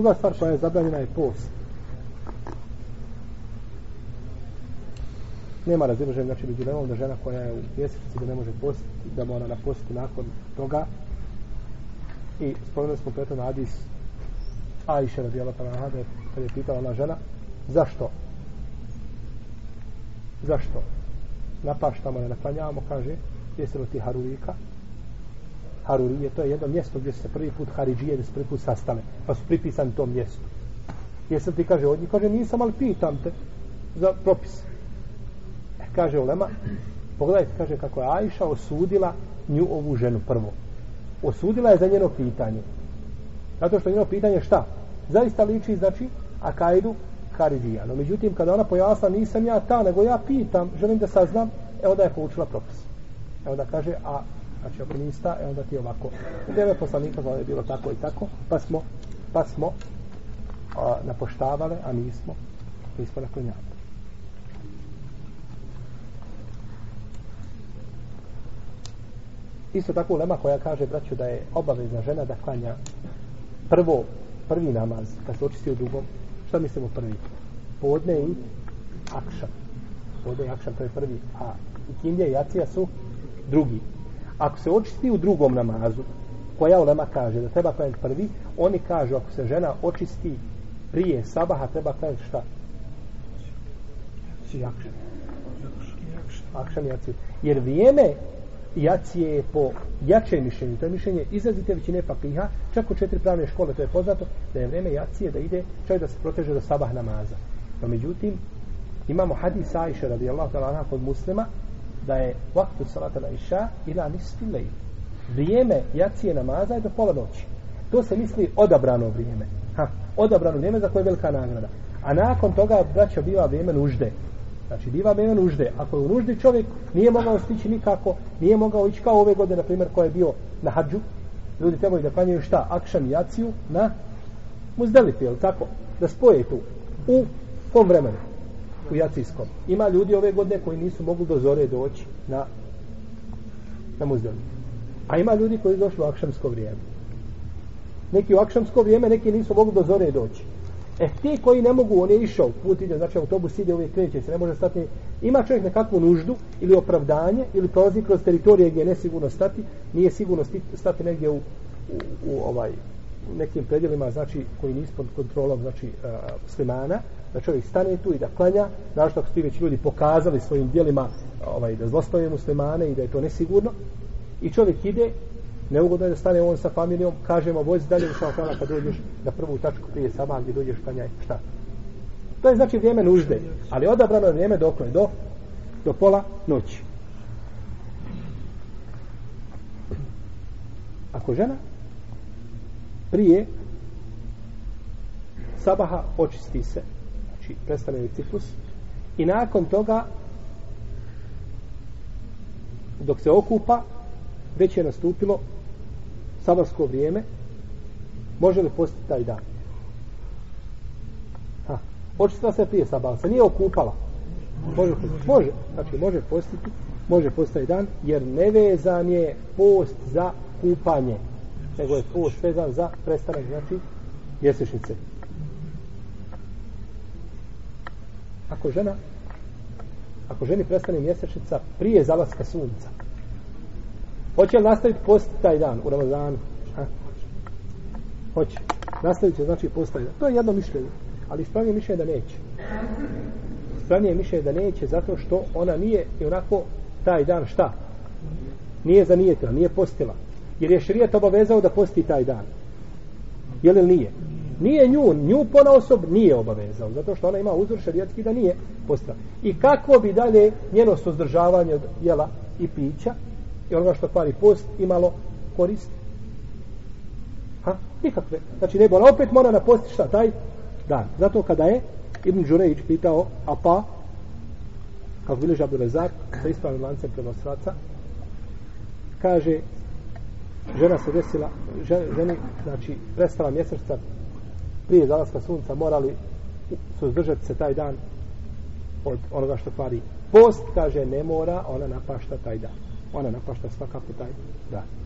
Druga stvar koja je zabranjena je post. Nema razilaženja, znači među lemom da žena koja je u mjesecu da ne može postiti, da mora na postu nakon toga. I spomenuli smo preto na Adis Ajše radijala pa na kad je pitala ona žena, zašto? Zašto? Napaštamo, ne naklanjavamo, kaže, jesi li ti Harurika? Harurije, to je jedno mjesto gdje se prvi put Haridžije, gdje se prvi put sastale, pa su pripisani tom mjestu. Jesam ti, kaže, od njih, kaže, nisam, ali pitam te za propis. E, kaže Ulema, pogledajte, kaže, kako je Ajša osudila nju ovu ženu prvo. Osudila je za njeno pitanje. Zato što njeno pitanje šta? Zaista liči, znači, Akaidu Haridžija. No, međutim, kada ona pojasna, nisam ja ta, nego ja pitam, želim da saznam, evo da je poučila propis. Evo da kaže, a znači ako nista, e onda ti ovako. U vreme poslanika je bilo tako i tako, pa smo, pa smo a, napoštavale, a nismo, nismo naklonjavali. Isto tako ulema koja kaže, braću, da je obavezna žena da klanja prvo, prvi namaz, kad se očisti u drugom, šta mislimo prvi? Podne i akšan. Podne i akšan, to je prvi. A ikindija i jacija su drugi. Ako se očisti u drugom namazu, koja ulema kaže da treba klanjati prvi, oni kažu ako se žena očisti prije sabaha, treba klanjati šta? Jakšan. Akšan jacije. Jer vrijeme jacije je po jače mišljenju, to je mišljenje izrazite većine papiha, čak u četiri pravne škole, to je poznato, da je vrijeme jacije da ide čak da se proteže do sabah namaza. No međutim, imamo hadis Aisha radijallahu ta'ala kod muslima, da je vaktu salata na iša ila nisfi lej. Vrijeme jacije namaza je do pola noći. To se misli odabrano vrijeme. Ha, odabrano vrijeme za koje je velika nagrada. A nakon toga, braćo, biva vrijeme nužde. Znači, biva vrijeme nužde. Ako je u nuždi čovjek nije mogao stići nikako, nije mogao ići kao ove godine, na primjer, ko je bio na hađu, ljudi trebaju da klanjaju šta? Akšan jaciju na muzdelipi, je tako? Da spoje tu. U kom vremenu? U Jacijskom. Ima ljudi ove godine koji nisu mogli do zore doći na na muzdelu. A ima ljudi koji došli u akšamsko vrijeme. Neki u akšamsko vrijeme, neki nisu mogli do zore doći. E, ti koji ne mogu, on je išao, put ide, znači autobus ide, uvijek kreće se, ne može stati. Ima čovjek nekakvu nuždu ili opravdanje, ili prolazi kroz teritorije gdje je nesigurno stati, nije sigurno stati negdje u, u, u ovaj, nekim predjelima, znači, koji nisu pod kontrolom, znači, uh, muslimana, da čovjek stane tu i da klanja, znači što su već ljudi pokazali svojim dijelima ovaj, da zlostave muslimane i da je to nesigurno, i čovjek ide, neugodno je da stane on sa familijom, kažemo, vozi dalje u šalkana kad dođeš na prvu tačku prije sama gdje dođeš klanjaj, šta? To je znači vrijeme nužde, ali odabrano je vrijeme dok je do, do pola noći. Ako žena prije sabaha očisti se. Znači prestane je ciklus. I nakon toga dok se okupa već je nastupilo sabarsko vrijeme. Može li postiti taj dan? Ha, očistila se prije sabaha, se nije okupala. Može, može, znači može postiti može postiti dan jer nevezan je post za kupanje nego je post vezan za prestanak znači mjesečnice. Ako žena ako ženi prestane mjesečnica prije zalaska sunca hoće li nastaviti post taj dan u Ramazanu? Ha? hoće. Nastavit će znači post taj dan. To je jedno mišljenje ali ispravnije mišljenje da neće. Ispravnije mišljenje da neće zato što ona nije i onako taj dan šta? Nije zanijetila, nije postila jer je šrijet obavezao da posti taj dan je li nije nije nju, nju pona osob nije obavezao, zato što ona ima uzor šarijetski da nije postala. I kako bi dalje njeno suzdržavanje od jela i pića i onoga što kvari post imalo korist? Ha? Nikakve. Znači, ne ona opet mora na posti šta taj dan. Zato kada je Ibn Đurejić pitao, a pa, kako bilježi Abdu Rezak, sa ispravnim lancem prenosraca, kaže, žena se desila, ženi, znači, prestala mjeseca prije zalaska sunca morali suzdržati se taj dan od onoga što kvari post kaže ne mora ona napašta taj dan. Ona napašta svakako taj dan.